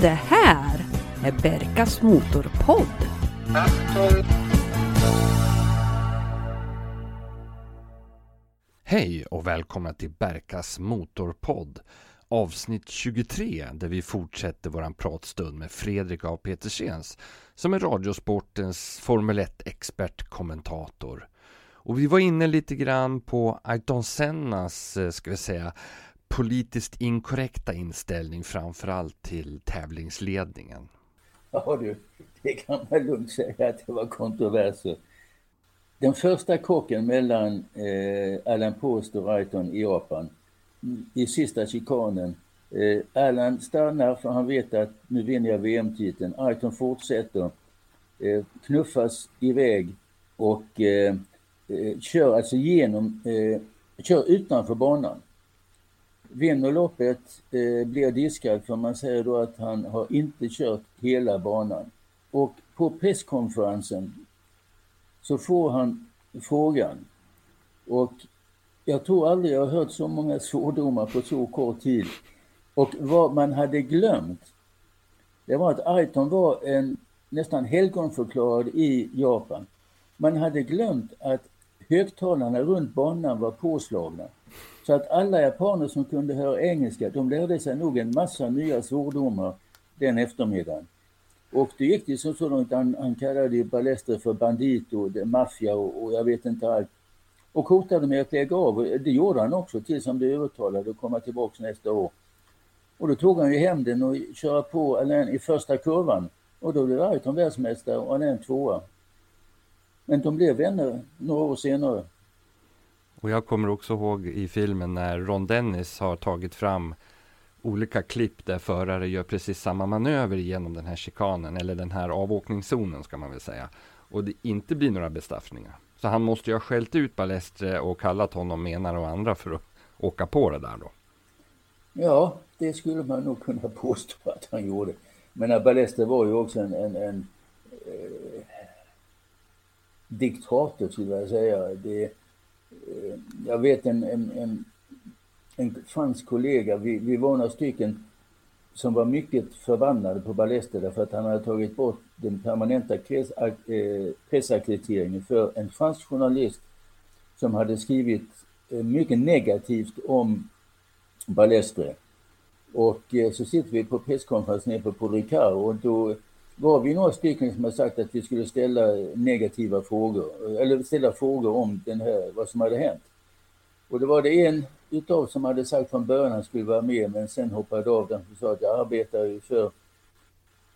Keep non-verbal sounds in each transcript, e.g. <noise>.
Det här är Berkas Motorpodd. Hej och välkomna till Berkas Motorpodd avsnitt 23 där vi fortsätter våran pratstund med Fredrik A. Petersens som är Radiosportens Formel 1-expert kommentator. Och vi var inne lite grann på Ayrton Sennas, eh, ska vi säga, politiskt inkorrekta inställning framförallt till tävlingsledningen. Ja du, det kan man lugnt säga att det var kontroverser. Den första krocken mellan eh, Alan Post och Raiton i Japan i sista chikanen. Eh, Alan stannar för han vet att nu vinner jag VM-titeln. Raiton fortsätter, eh, knuffas iväg och eh, eh kör alltså genom, eh, kör utanför banan. Vinner loppet, eh, blir diskad för man säger då att han har inte kört hela banan. Och på presskonferensen så får han frågan och jag tror aldrig jag har hört så många svordomar på så kort tid. Och vad man hade glömt, det var att Aiton var en nästan helgonförklarad i Japan. Man hade glömt att högtalarna runt banan var påslagna. Så att alla japaner som kunde höra engelska, de lärde sig nog en massa nya svordomar den eftermiddagen. Och det gick ju så långt, han, han kallade ju Ballester för bandito, maffia och, och jag vet inte allt och hotade med att lägga av. Det gjorde han också tills han blev övertalad att komma tillbaks nästa år. Och då tog han ju hem den och körde på Alain i första kurvan. Och då blev Ayrton världsmästare och Alain tvåa. Men de blev vänner några år senare. Och jag kommer också ihåg i filmen när Ron Dennis har tagit fram olika klipp där förare gör precis samma manöver genom den här chikanen eller den här avåkningszonen ska man väl säga. Och det inte blir några bestraffningar. Så han måste ju ha skällt ut Balestre och kallat honom menar och andra för att åka på det där då. Ja, det skulle man nog kunna <laughs> påstå att han gjorde. Men Balestre var ju också en, en, en eh, diktator skulle jag säga. Det, Eh, jag vet en, en, en, en fransk kollega, vi, vi var några stycken som var mycket förbannade på Ballester därför att han hade tagit bort den permanenta eh, pressackrediteringen för en fransk journalist som hade skrivit eh, mycket negativt om Ballestre. Och så sitter vi på presskonferens nere på Paul Ricard och då var vi några stycken som har sagt att vi skulle ställa negativa frågor, eller ställa frågor om den här, vad som hade hänt. Och det var det en utav som hade sagt från början att han skulle vara med men sen hoppade av den och sa att jag arbetar ju för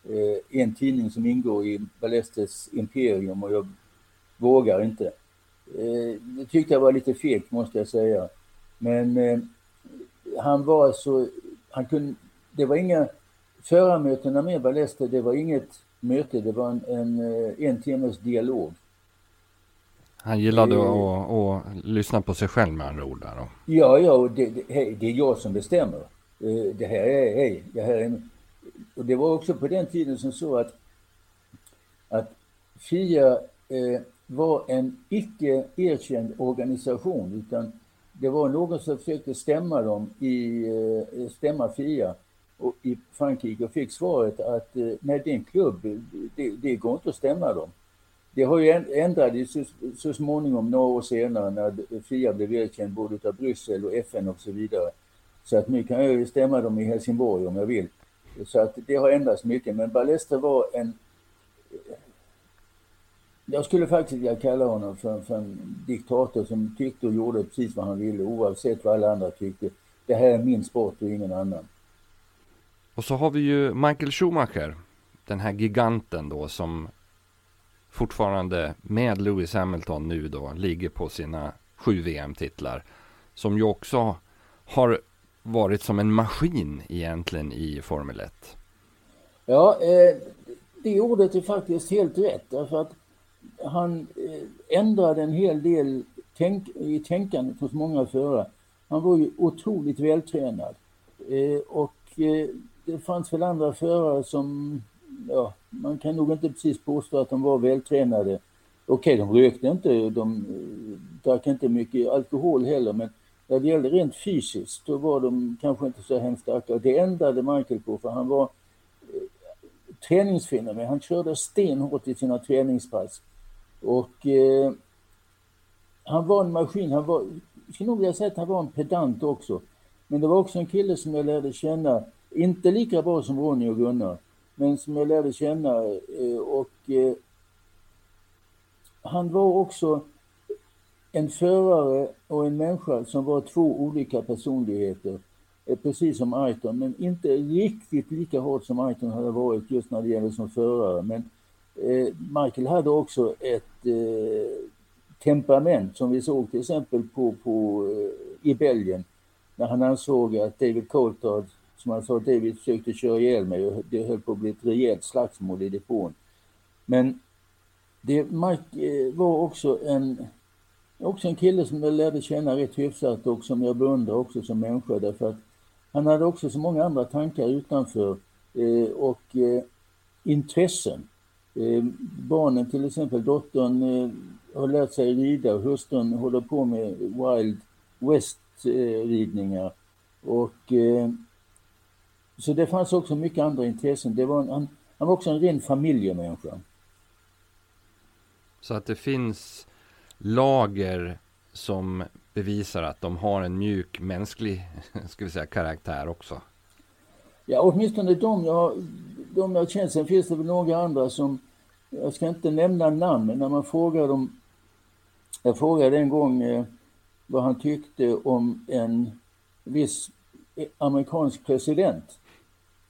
eh, en tidning som ingår i Ballestes imperium och jag vågar inte. Eh, det tyckte jag var lite fegt måste jag säga. Men eh, han var så, han kunde, det var inga förarmötena med Ballester, det var inget möte, det var en, en, eh, en timmes dialog. Han gillade eh, att, att lyssna på sig själv med andra ord där då. Ja, ja, det, det, det är jag som bestämmer. Eh, det här är, hej, det här är... Och det var också på den tiden som så att, att FIA eh, var en icke erkänd organisation utan det var någon som försökte stämma dem i, stämma FIA och i Frankrike och fick svaret att eh, nej, det är en klubb, eh, det, det går inte att stämma dem. Det har ju ändrats så, så småningom, några år senare, när FIA blev erkänd både av Bryssel och FN och så vidare. Så att nu kan jag ju stämma dem i Helsingborg om jag vill. Så att det har ändrats mycket. Men Ballester var en... Jag skulle faktiskt vilja kalla honom för, för en diktator som tyckte och gjorde precis vad han ville oavsett vad alla andra tyckte. Det här är min sport och ingen annan. Och så har vi ju Michael Schumacher, den här giganten då som fortfarande med Lewis Hamilton nu då ligger på sina sju VM-titlar. Som ju också har varit som en maskin egentligen i Formel 1. Ja, eh, det ordet är faktiskt helt rätt därför att han eh, ändrade en hel del tänk, i tänkandet hos många förare. Han var ju otroligt vältränad eh, och eh, det fanns väl andra förare som ja, man kan nog inte precis påstå att de var vältränade. Okej, okay, de rökte inte, de eh, drack inte mycket alkohol heller, men när det gällde rent fysiskt, då var de kanske inte så hemskt starka. Det ändrade Michael på, för han var eh, träningsfenomen. Han körde stenhårt i sina träningspass. Och eh, han var en maskin. Han var, jag skulle nog vilja säga att han var en pedant också. Men det var också en kille som jag lärde känna, inte lika bra som Ronny och Gunnar, men som jag lärde känna eh, och eh, han var också en förare och en människa som var två olika personligheter. Eh, precis som Aiton, men inte riktigt lika hårt som Aiton hade varit just när det gäller som förare. Men Michael hade också ett temperament som vi såg till exempel på, på, i Belgien när han ansåg att David Coulthard, som han sa David försökte köra ihjäl mig och det höll på att bli ett rejält slagsmål i depån. Men det, Mike eh, var också en, också en kille som jag lärde känna rätt hyfsat och som jag beundrar också som människa därför att han hade också så många andra tankar utanför eh, och eh, intressen. Eh, barnen till exempel, dottern eh, har lärt sig rida och hustrun håller på med Wild West-ridningar. Eh, och, så det fanns också mycket andra intressen. Det var en, han, han var också en ren familjemänniska. Så att det finns lager som bevisar att de har en mjuk mänsklig <laughs> ska vi säga, karaktär också? Ja, åtminstone de jag, de jag känner. Sen finns det väl några andra som, jag ska inte nämna namn, men när man frågar dem. Jag frågade en gång eh, vad han tyckte om en viss amerikansk president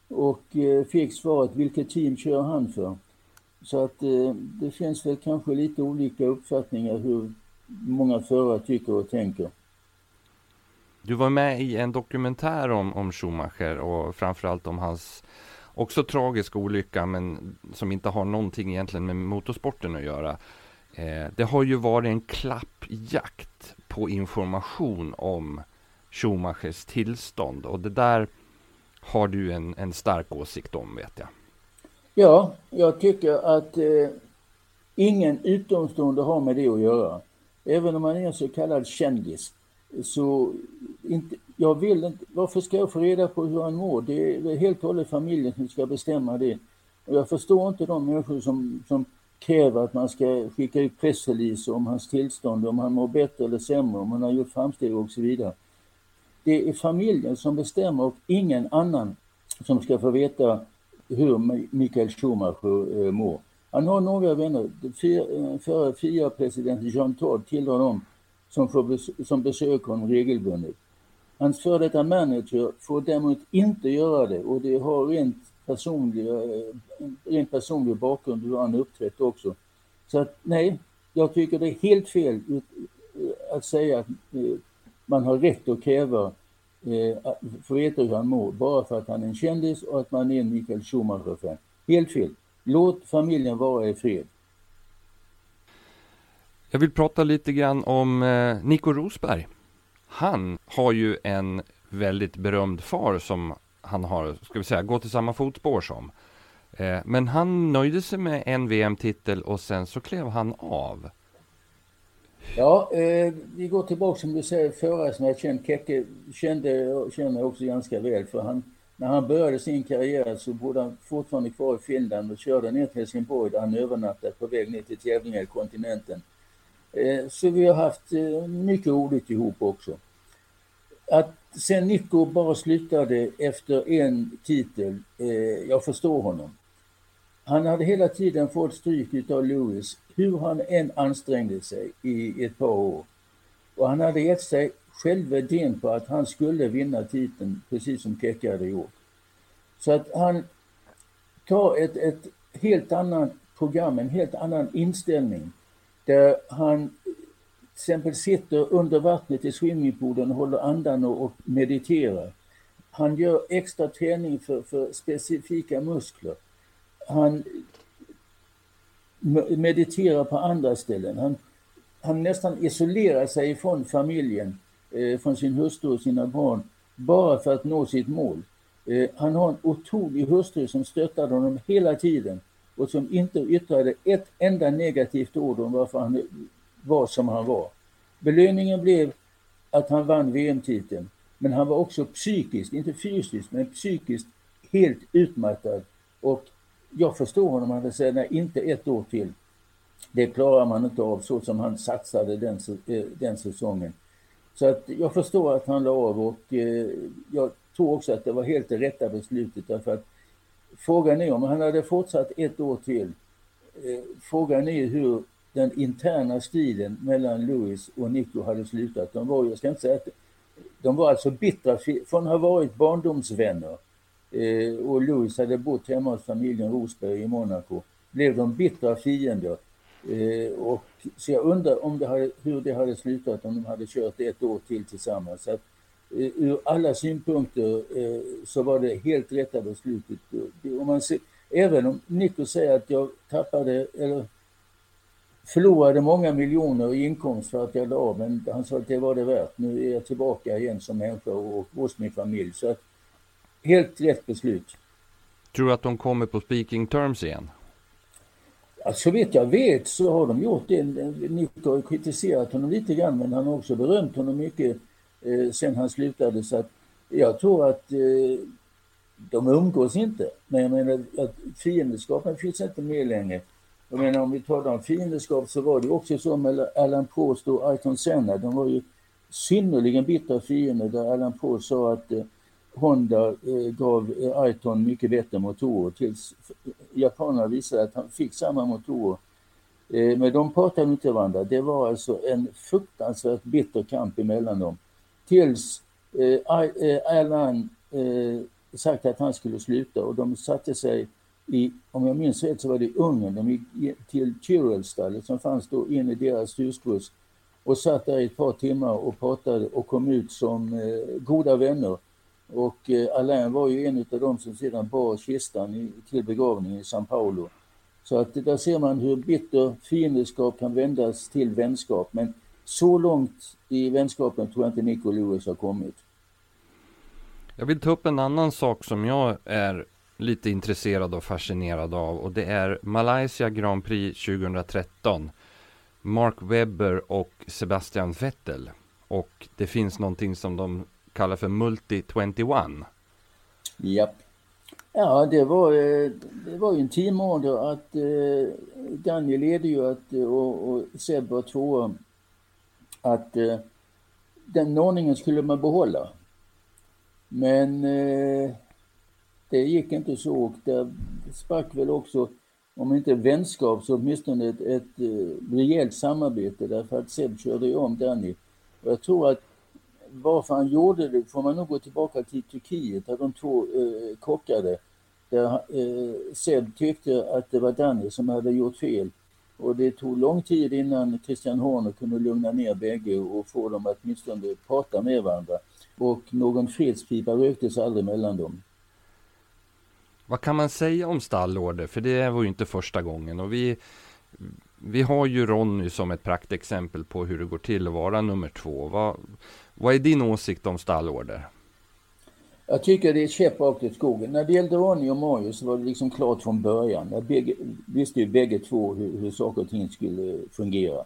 och eh, fick svaret vilket team kör han för? Så att eh, det finns väl kanske lite olika uppfattningar hur många förare tycker och tänker. Du var med i en dokumentär om, om Schumacher och framförallt om hans också tragiska olycka men som inte har någonting egentligen med motorsporten att göra. Eh, det har ju varit en klappjakt på information om Schumachers tillstånd och det där har du en, en stark åsikt om vet jag. Ja, jag tycker att eh, ingen utomstående har med det att göra. Även om man är en så kallad kändis. Så inte, jag vill inte, varför ska jag få reda på hur han mår? Det är helt och hållet familjen som ska bestämma det. Och jag förstår inte de människor som, som kräver att man ska skicka ut pressreleaser om hans tillstånd, om han mår bättre eller sämre, om han har gjort framsteg och så vidare. Det är familjen som bestämmer och ingen annan som ska få veta hur Michael Schumacher eh, mår. Han har några vänner. Eh, förre FIA-president Jean Todd tillhör dem som, får, som besöker honom regelbundet. Hans före detta manager får däremot inte göra det och det har rent personlig, eh, rent personlig bakgrund hur han uppträtt också. Så att nej, jag tycker det är helt fel att säga att man har rätt att kräva eh, få veta hur han mår bara för att han är en kändis och att man är en Michael Schumacher-fan. Helt fel. Låt familjen vara i fred. Jag vill prata lite grann om eh, Nico Rosberg. Han har ju en väldigt berömd far som han har, ska vi säga, gått i samma fotspår som. Eh, men han nöjde sig med en VM-titel och sen så klev han av. Ja, eh, vi går tillbaka som du säger, förare som jag känt, Keke kände och känner också ganska väl för han, när han började sin karriär så bodde han fortfarande kvar i Finland och körde ner till Helsingborg där han övernattade på väg ner till tävlingar i kontinenten. Eh, så vi har haft eh, mycket roligt ihop också. Att sen Nico bara slutade efter en titel, eh, jag förstår honom. Han hade hela tiden fått stryk av Lewis, hur han än ansträngde sig i ett par år. Och han hade gett sig självvärdén på att han skulle vinna titeln, precis som Kekka hade gjort. Så att han tar ett, ett helt annat program, en helt annan inställning. Där han till exempel sitter under vattnet i swimmingpoolen och håller andan och, och mediterar. Han gör extra träning för, för specifika muskler han mediterar på andra ställen. Han, han nästan isolerar sig från familjen, eh, från sin hustru och sina barn, bara för att nå sitt mål. Eh, han har en otrolig hustru som stöttade honom hela tiden och som inte yttrade ett enda negativt ord om varför han var som han var. Belöningen blev att han vann VM-titeln. Men han var också psykiskt, inte fysiskt, men psykiskt helt utmattad. Och jag förstår honom, han säger nej, inte ett år till. Det klarar man inte av så som han satsade den, eh, den säsongen. Så att jag förstår att han la av och eh, jag tror också att det var helt det rätta beslutet därför att frågan är om han hade fortsatt ett år till. Eh, frågan är hur den interna striden mellan Louis och Nico hade slutat. De var, jag ska inte säga att de var alltså bittra från att ha varit barndomsvänner Eh, och Louis hade bott hemma hos familjen Rosberg i Monaco blev de bittra fiender. Eh, och, så jag undrar om det hade, hur det hade slutat om de hade kört ett år till tillsammans. Så att, eh, ur alla synpunkter eh, så var det helt rätta beslutet. Om man ser, även om Nico säger att jag tappade, eller förlorade många miljoner i inkomst för att jag la av, men han sa att det var det värt. Nu är jag tillbaka igen som människa och hos min familj. Så att, helt rätt beslut. Tror du att de kommer på speaking terms igen? Ja, så vitt jag vet så har de gjort det. Nico har kritiserat honom lite grann men han har också berömt honom mycket eh, sen han slutade. Så att jag tror att eh, de umgås inte. Men jag menar att fiendskapen finns inte med längre. Jag menar om vi talar om fiendskap så var det också så med Alan Prost och Ayrton Senna. De var ju synnerligen bittra fiender där Alan Prost sa att eh, Honda eh, gav eh, Aiton mycket bättre motorer tills japanerna visade att han fick samma motorer. Eh, men de pratade inte varandra. Det var alltså en fruktansvärt bitter kamp emellan dem. Tills Erland sagt att han skulle sluta och de satte sig i, om jag minns rätt så var det i Ungern, de gick till Tyrolstallet som fanns då in i deras husbuss och satt där i ett par timmar och pratade och kom ut som goda vänner och eh, Alain var ju en av dem som sedan bar kistan i, till begravningen i São Paulo. Så att där ser man hur bitter fiendskap kan vändas till vänskap. Men så långt i vänskapen tror jag inte Nico Lewis har kommit. Jag vill ta upp en annan sak som jag är lite intresserad och fascinerad av och det är Malaysia Grand Prix 2013. Mark Webber och Sebastian Vettel. Och det finns någonting som de kallar för Multi 21. Japp. Ja, det var, eh, det var ju en teamorder att eh, Daniel ledde ju att, eh, och, och Seb var tvåa. Att eh, den ordningen skulle man behålla. Men eh, det gick inte så och det sprack väl också, om inte vänskap så åtminstone ett, ett, ett rejält samarbete därför att Seb körde ju om Danny. Och jag tror att varför han gjorde det får man nog gå tillbaka till Turkiet där de två eh, kockade. Där eh, Seb tyckte att det var Danny som hade gjort fel. Och det tog lång tid innan Christian Horner kunde lugna ner bägge och få dem att åtminstone prata med varandra. Och någon fredspipa röktes aldrig mellan dem. Vad kan man säga om stallorder? För det var ju inte första gången och vi vi har ju Ronny som ett praktexempel på hur det går till att vara nummer två. Vad, vad är din åsikt om stallorder? Jag tycker det är käpp rakt i skogen. När det gällde Ronny och Mario så var det liksom klart från början. Jag bägge, visste ju bägge två hur, hur saker och ting skulle fungera.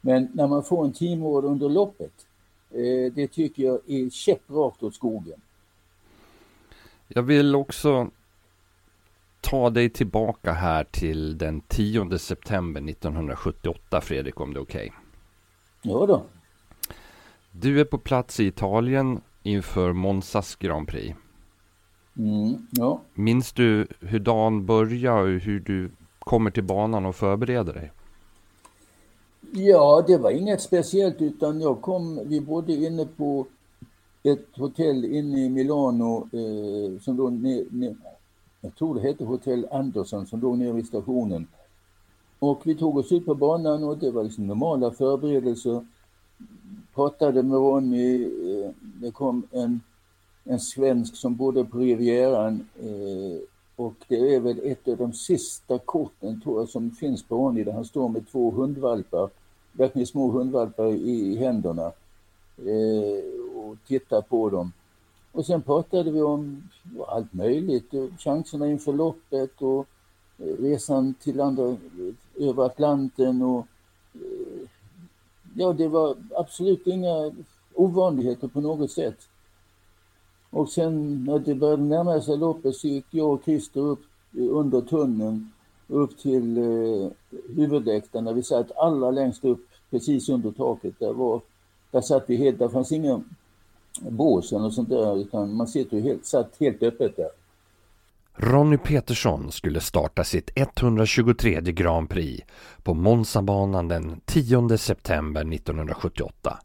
Men när man får en teamorder under loppet, eh, det tycker jag är käpp rakt åt skogen. Jag vill också ta dig tillbaka här till den 10 september 1978, Fredrik, om det är okej? Okay. Ja då. Du är på plats i Italien inför Monzas Grand Prix. Mm, ja. Minns du hur dagen börjar och hur du kommer till banan och förbereder dig? Ja, det var inget speciellt utan jag kom, vi bodde inne på ett hotell inne i Milano eh, som då ne, ne, jag tror det hette Hotell Andersson som låg nere vid stationen. Och vi tog oss ut på banan och det var liksom normala förberedelser. Pratade med Ronny, eh, det kom en, en svensk som bodde på Rivieran eh, och det är väl ett av de sista korten tror jag som finns på Ronny där han står med två hundvalpar, verkligen små hundvalpar i, händerna eh, och tittar på dem. Och sen pratade vi om allt möjligt, chanserna inför loppet och eh, resan till andra, över Atlanten och eh, ja, det var absolut inga ovanligheter på något sätt. Och sen när det började närma sig loppet så gick jag och Christer upp under tunneln upp till eh, huvudläktaren där vi satt allra längst upp precis under taket. Där, var, där satt vi helt, där fanns inga Båsen och sånt där utan man sitter helt, satt helt öppet där. Ronny Petersson skulle starta sitt 123 Grand Prix på Monzabanan den 10 september 1978.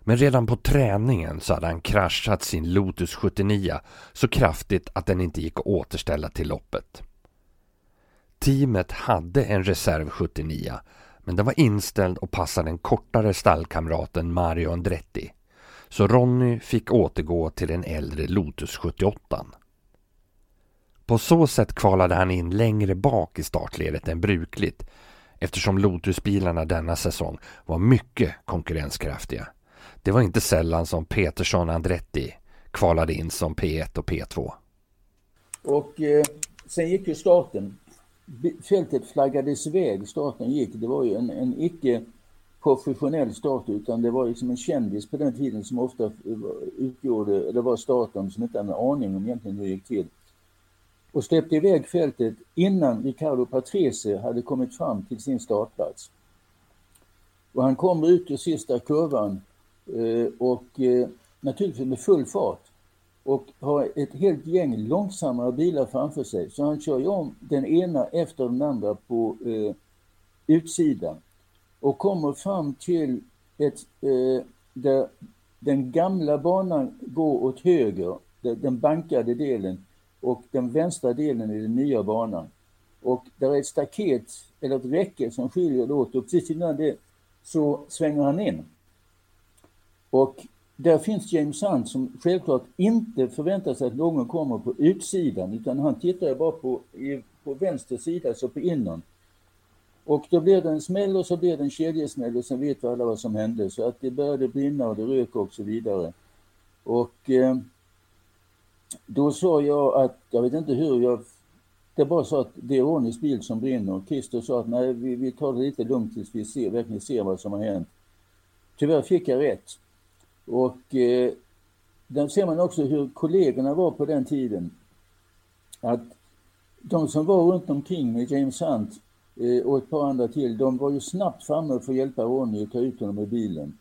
Men redan på träningen så hade han kraschat sin Lotus 79 så kraftigt att den inte gick att återställa till loppet. Teamet hade en reserv 79 men den var inställd och passade den kortare stallkamraten Mario Andretti. Så Ronny fick återgå till den äldre Lotus 78. På så sätt kvalade han in längre bak i startledet än brukligt eftersom Lotusbilarna denna säsong var mycket konkurrenskraftiga. Det var inte sällan som Petersson Andretti kvalade in som P1 och P2. Och eh, sen gick ju starten. Fältet flaggades iväg, starten gick. Det var ju en, en icke professionell start utan det var liksom en kändis på den tiden som ofta eh, utgjorde, eller var starten som inte hade en aning om egentligen hur det gick till och släppte iväg fältet innan Ricardo Patrese hade kommit fram till sin startplats. Och han kommer ut ur sista kurvan eh, och eh, naturligtvis med full fart och har ett helt gäng långsammare bilar framför sig. Så han kör ju om den ena efter den andra på eh, utsidan och kommer fram till ett, eh, där den gamla banan går åt höger, den bankade delen och den vänstra delen är den nya banan. Och där är ett staket eller ett räcke som skiljer åt och precis innan det så svänger han in. Och där finns James Hunt som självklart inte förväntar sig att någon kommer på utsidan utan han tittar bara på, på vänster sida, så på innan. Och då blir det en smäll och så blir det en kedjesmäll och sen vet vi alla vad som hände. Så att det började brinna och det rök och så vidare. Och eh, då sa jag att, jag vet inte hur, jag, det bara så att det är Ronnys bil som brinner. Christer sa att nej, vi, vi tar det lite lugnt tills vi ser, verkligen ser vad som har hänt. Tyvärr fick jag rätt. Och eh, där ser man också hur kollegorna var på den tiden. Att de som var runt omkring med James Hunt Eh, och ett par andra till, de var ju snabbt framme för att hjälpa Ronny att ta ut honom ur bilen.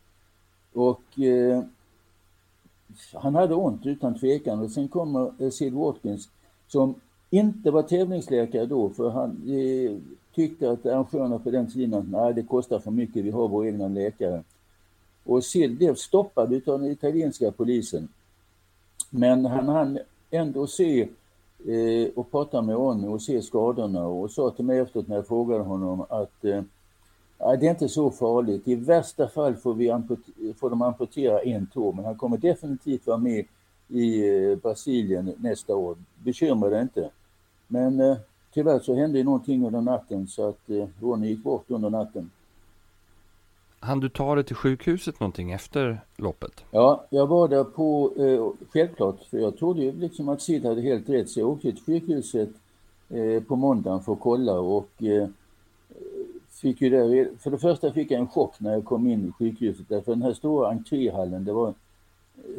Och eh, han hade ont utan tvekan och sen kommer eh, Sid Watkins som inte var tävlingsläkare då för han eh, tyckte att arrangörerna på den tiden att nej det kostar för mycket, vi har vår egna läkare. Och Sid blev stoppad utav den italienska polisen. Men han hann ändå se eh, och pratade med honom och se skadorna och sa till mig efteråt när jag frågade honom att eh, det är inte så farligt. I värsta fall får, vi får de amputera en tå, men han kommer definitivt vara med i eh, Brasilien nästa år. Bekymra dig inte. Men eh, tyvärr så hände någonting under natten så att eh, Ronny gick bort under natten. Han du ta det till sjukhuset någonting efter loppet? Ja, jag var där på, eh, självklart, för jag trodde ju liksom att Sid hade helt rätt, så jag åkte till sjukhuset eh, på måndagen för att kolla och eh, fick ju där, för det första fick jag en chock när jag kom in i sjukhuset därför den här stora entréhallen det var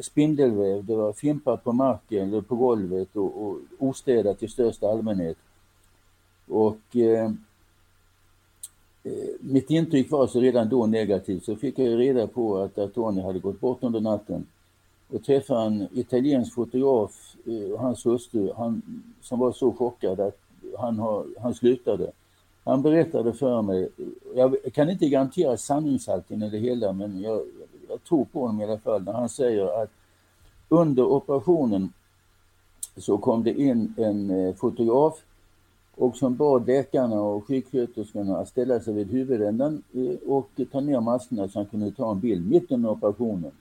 spindelväv, det var fimpar på marken eller på golvet och, och ostädat i största allmänhet. Och eh Eh, mitt intryck var så redan då negativt så fick jag reda på att, att Tony hade gått bort under natten och träffade en italiensk fotograf eh, och hans hustru han, som var så chockad att han, har, han slutade. Han berättade för mig, eh, jag kan inte garantera sanningshalten i det hela men jag, jag tror på honom i alla fall när han säger att under operationen så kom det in en fotograf och som bad läkarna och sjuksköterskorna att ställa sig vid huvudändan eh, och ta ner maskerna så han kunde ta en bild mitt under operationen.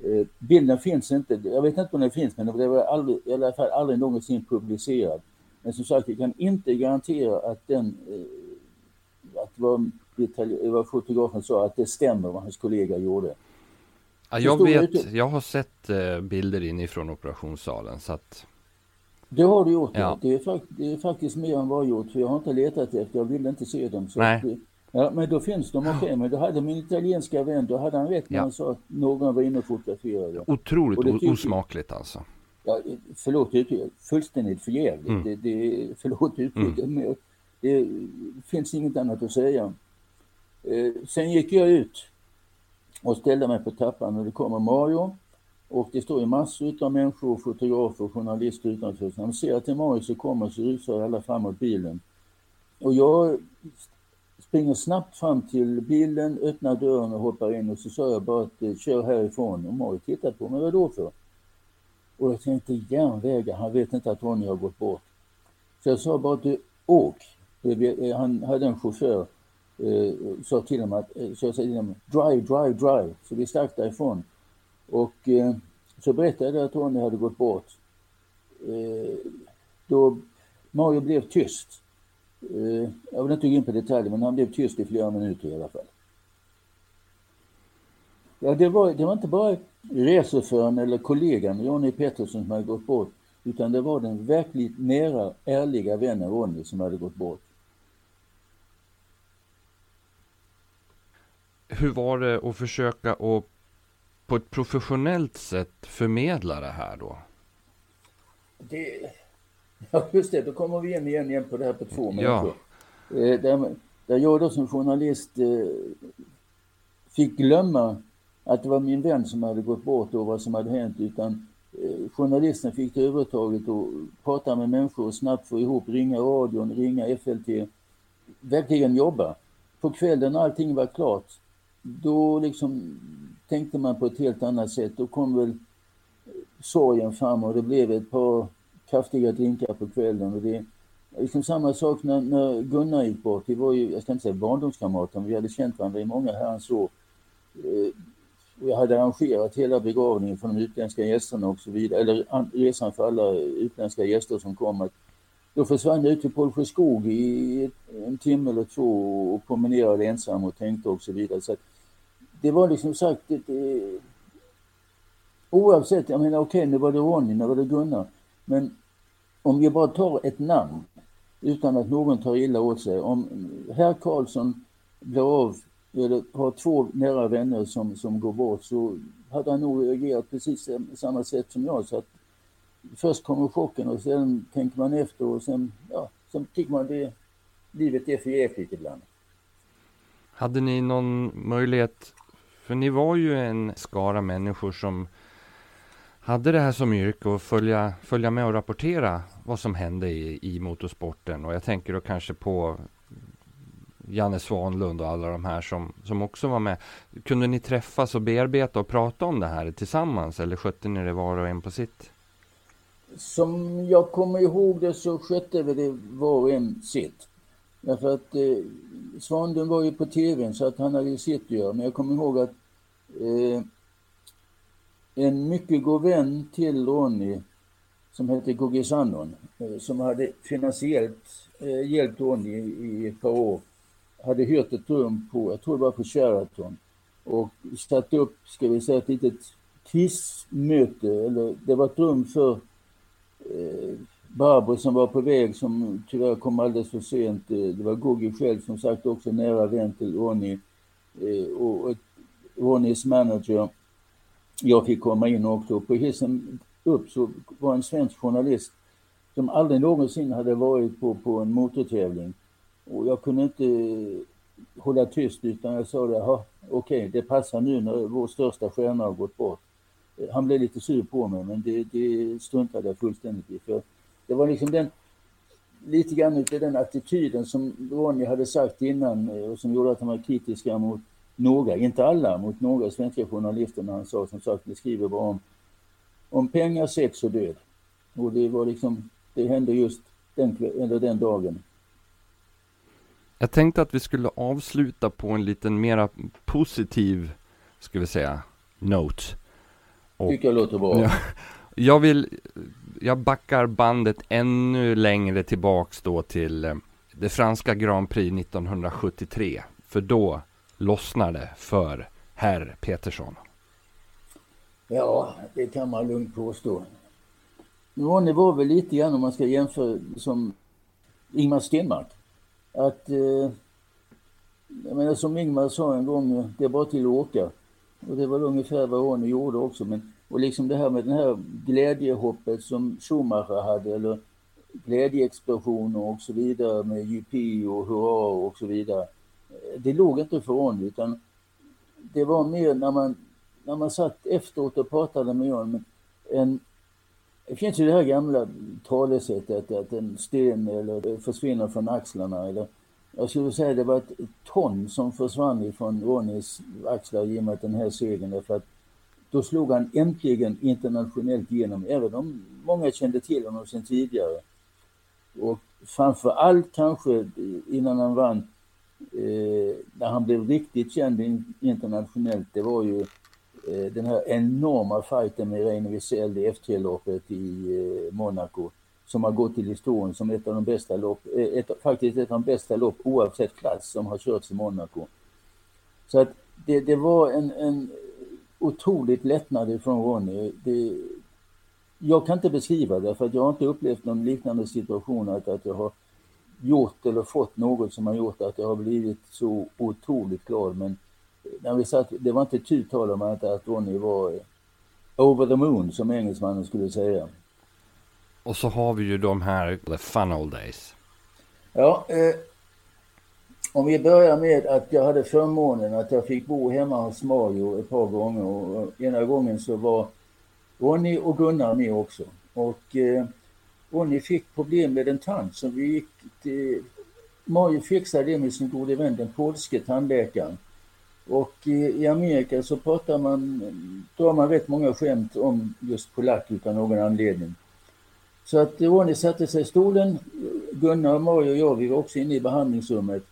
Eh, bilden finns inte, jag vet inte om den finns men det var aldrig, i alla fall aldrig någonsin publicerad. Men som sagt, vi kan inte garantera att den, eh, att vad, vad fotografen sa, att det stämmer vad hans kollega gjorde. Ja, jag vet, jag har sett bilder inifrån operationssalen så att... Det har du gjort, ja. det, är, det är faktiskt mer än vad jag gjort, för jag har inte letat efter, jag ville inte se dem. Så Nej. Ja, men då finns de okej. Okay. Men då hade min italienska vän, då hade han rätt när ja. han sa att någon var inne och fotograferade. Otroligt osmakligt alltså. Ja, förlåt uttrycket, fullständigt förjävligt. Mm. Det, det, förlåt uttrycket, mm. men det finns inget annat att säga. Eh, sen gick jag ut och ställde mig på tappan och det kommer Mario. Och det står ju massor av människor, fotografer och journalister utanför. Så när de ser att det är Mario så kommer så rusar alla framåt bilen. Och jag springer snabbt fram till bilen, öppnar dörren och hoppar in och så sa jag bara att eh, kör härifrån. Och Mario tittar på mig, vadå för? Och jag tänkte järnvägar, han vet inte att Ronny har gått bort. Så jag sa bara att du åk. Eh, han hade en chaufför, eh, sa till honom att, eh, så jag sa till honom, drive, drive, drive. Så vi stack därifrån. Och eh, så berättade jag att Ronny hade gått bort. Eh, då Mario blev tyst. Eh, jag vill inte gå in på detaljer, men han blev tyst i flera minuter i alla fall. Ja, det var, det var inte bara reseföraren eller kollegan Ronny Pettersson som hade gått bort, utan det var den verkligt nära, ärliga vännen Ronny som hade gått bort. Hur var det att försöka att på ett professionellt sätt förmedla det här då? Det, ja, just det, då kommer vi in igen, igen på det här på två människor. Ja. Eh, där, där jag då som journalist eh, fick glömma att det var min vän som hade gått bort och vad som hade hänt utan eh, journalisten fick övertaget och prata med människor och snabbt få ihop, ringa radion, ringa FLT, verkligen jobba. På kvällen när allting var klart, då liksom tänkte man på ett helt annat sätt. Då kom väl sorgen fram och det blev ett par kraftiga drinkar på kvällen. Och det, liksom samma sak när, när Gunnar gick bort. Vi var ju, jag ska inte säga barndomskamrater, men vi hade känt varandra i många herrans år. Eh, och jag hade arrangerat hela begravningen för de utländska gästerna och så vidare, eller resan för alla utländska gäster som kom. Då försvann jag ut till Pålsjö skog i en timme eller två och promenerade ensam och tänkte och så vidare. Så det var liksom sagt, det, det, oavsett, jag menar okej, okay, nu var det Ronny, nu var det Gunnar, men om vi bara tar ett namn utan att någon tar illa åt sig. Om herr Karlsson blir av eller har två nära vänner som, som går bort så hade han nog reagerat precis samma sätt som jag. Så att först kommer chocken och sen tänker man efter och sen, ja, sen tycker man det, livet är för jäkligt ibland. Hade ni någon möjlighet, för ni var ju en skara människor som hade det här som yrke att följa, följa med och rapportera vad som hände i, i motorsporten. Och jag tänker då kanske på Janne Svanlund och alla de här som, som också var med. Kunde ni träffas och bearbeta och prata om det här tillsammans eller skötte ni det var och en på sitt? Som jag kommer ihåg det så skötte vi det var och en sitt. Därför att eh, Svanlund var ju på tvn så att han hade ju sett det, Men jag kommer ihåg att eh, en mycket god vän till Ronny som hette Gugge Sandon, eh, som hade finansiellt eh, hjälpt Ronny i ett par år hade hyrt ett rum på, jag tror det var på Sheraton och satt upp, ska vi säga ett litet quizmöte, eller det var ett rum för eh, Barbro som var på väg som tyvärr kom alldeles för sent. Eh, det var Gugge själv som sagt också nära vän till Ronny eh, och, och Ronnys manager. Jag fick komma in också. På hissen upp så var en svensk journalist som aldrig någonsin hade varit på, på en motortävling och jag kunde inte eh, hålla tyst utan jag sa det, okej okay, det passar nu när vår största stjärna har gått bort. Han blev lite sur på mig men det, det struntade jag fullständigt i. För det var liksom den, lite grann utav den attityden som Ronny hade sagt innan eh, och som gjorde att han var kritiska mot några, inte alla, mot några svenska journalister när han sa som sagt, det skriver bara om, om pengar, sex och död. Och det var liksom, det hände just den, eller den dagen. Jag tänkte att vi skulle avsluta på en liten mera positiv, ska vi säga, note. Och, Tycker jag låter bra. Ja, jag vill, jag backar bandet ännu längre tillbaks då till eh, det franska Grand Prix 1973. För då lossnade för herr Petersson. Ja, det kan man lugnt påstå. Ronny var väl lite grann om man ska jämföra som Ingmar Stenmark att eh, jag menar som Ingmar sa en gång, eh, det är bara till att åka. Och det var ungefär vad Ronny gjorde också. Men, och liksom det här med det här glädjehoppet som Schumacher hade, eller glädjeexplosioner och så vidare med JP och hurra och så vidare. Det låg inte för Ronny utan det var mer när man, när man satt efteråt och pratade med honom. En, det finns ju det här gamla talesättet att en sten eller eh, försvinner från axlarna. Eller, jag skulle säga att det var ett ton som försvann ifrån Ronnys axlar i och med den här segern. Därför att då slog han äntligen internationellt igenom, även om många kände till honom sedan tidigare. Och framför allt kanske innan han vann, eh, när han blev riktigt känd internationellt, det var ju eh, den här enorma fighten med Reine Wiesel i F3-loppet i eh, Monaco som har gått till historien som ett av de bästa lopp, eh, ett, faktiskt ett av de bästa lopp oavsett klass som har körts i Monaco. Så att det, det var en, en otroligt lättnad ifrån Ronny. Det, jag kan inte beskriva det för att jag har inte upplevt någon liknande situation att, att jag har gjort eller fått något som har gjort att jag har blivit så otroligt glad. Men när vi satt, det var inte tu tal om att, att Ronny var over the moon som engelsmannen skulle säga. Och så har vi ju de här The Fun Old Days. Ja, eh, om vi börjar med att jag hade förmånen att jag fick bo hemma hos Mario ett par gånger och ena gången så var Ronny och Gunnar med också. Och eh, Ronny fick problem med en tand så vi gick till... Mario fixade det med sin gode vän, den polske tandläkaren. Och i, i Amerika så pratar man, drar man rätt många skämt om just polack utan någon anledning. Så att Ronny satte sig i stolen, Gunnar, Mario och jag, vi var också inne i behandlingsrummet.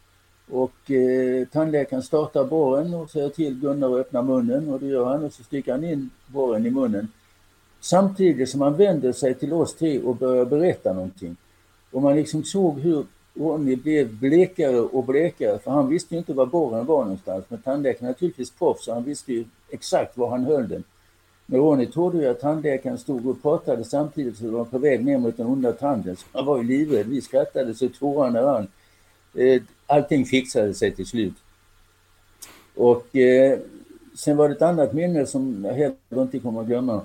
Och eh, tandläkaren startar borren och säger till Gunnar att öppna munnen och det gör han och så sticker han in borren i munnen. Samtidigt som han vänder sig till oss tre och börjar berätta någonting. Och man liksom såg hur Ronny blev blekare och blekare för han visste ju inte var borren var någonstans. Men tandläkaren är naturligtvis proffs så han visste ju exakt var han höll den. Men Ronny trodde ju att tandläkaren stod och pratade samtidigt som de var på väg ner mot den onda tanden. Så han var ju livrädd. Vi skrattade så tårarna rann. Eh, allting fixade sig till slut. Och eh, sen var det ett annat minne som jag heller inte kommer att glömma.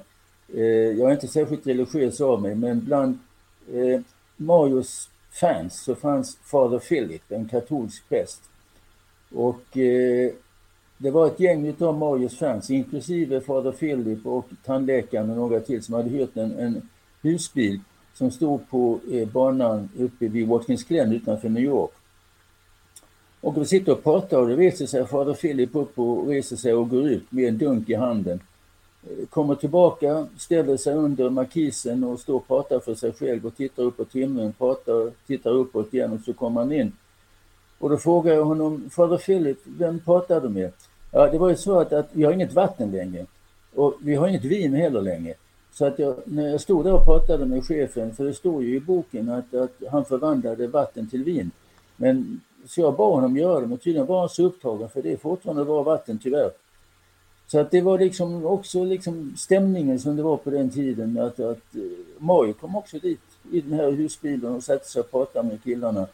Eh, jag är inte särskilt religiös av mig, men bland eh, Marios fans så fanns Fader Philip, en katolsk präst. Och eh, det var ett gäng utav Marios fans, inklusive Fader Philip och tandläkaren och några till som hade hyrt en, en husbil som stod på eh, banan uppe vid Watkins Glen utanför New York. Och vi sitter och pratar och det reser sig Fader Filip upp och reser sig och går ut med en dunk i handen. Eh, kommer tillbaka, ställer sig under markisen och står och pratar för sig själv och tittar upp på timmen, pratar, tittar uppåt igen och så kommer han in. Och då frågar jag honom, Fader Filip, vem pratar du med? Ja, det var ju så att, att vi har inget vatten längre och vi har inget vin heller längre. Så att jag, när jag stod där och pratade med chefen, för det står ju i boken att, att han förvandlade vatten till vin. Men så jag bad honom göra det, men tydligen var han så upptagen för det är fortfarande bra vatten tyvärr. Så att det var liksom också liksom stämningen som det var på den tiden. Att, att eh, Mario kom också dit i den här husbilen och satte sig och pratade med killarna.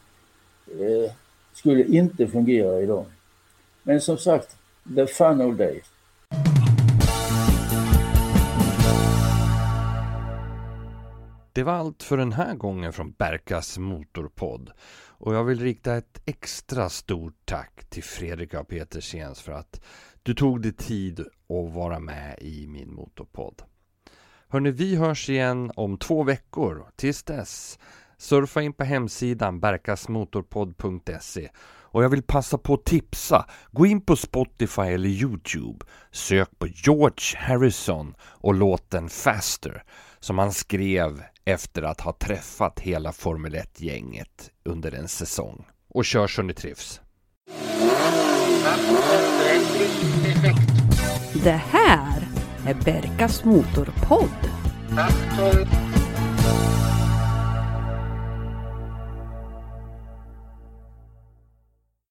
Eh, skulle inte fungera idag. Men som sagt, the fun old days. Det var allt för den här gången från Berkas Motorpodd. Och jag vill rikta ett extra stort tack till Fredrik A. Petersens för att du tog dig tid att vara med i min Motorpodd. Hörni, vi hörs igen om två veckor. Tills dess, surfa in på hemsidan berkasmotorpodd.se och jag vill passa på att tipsa. Gå in på Spotify eller Youtube. Sök på George Harrison och låten Faster som han skrev efter att ha träffat hela Formel 1-gänget under en säsong. Och kör så ni trivs. Det här är Berkas Motorpodd.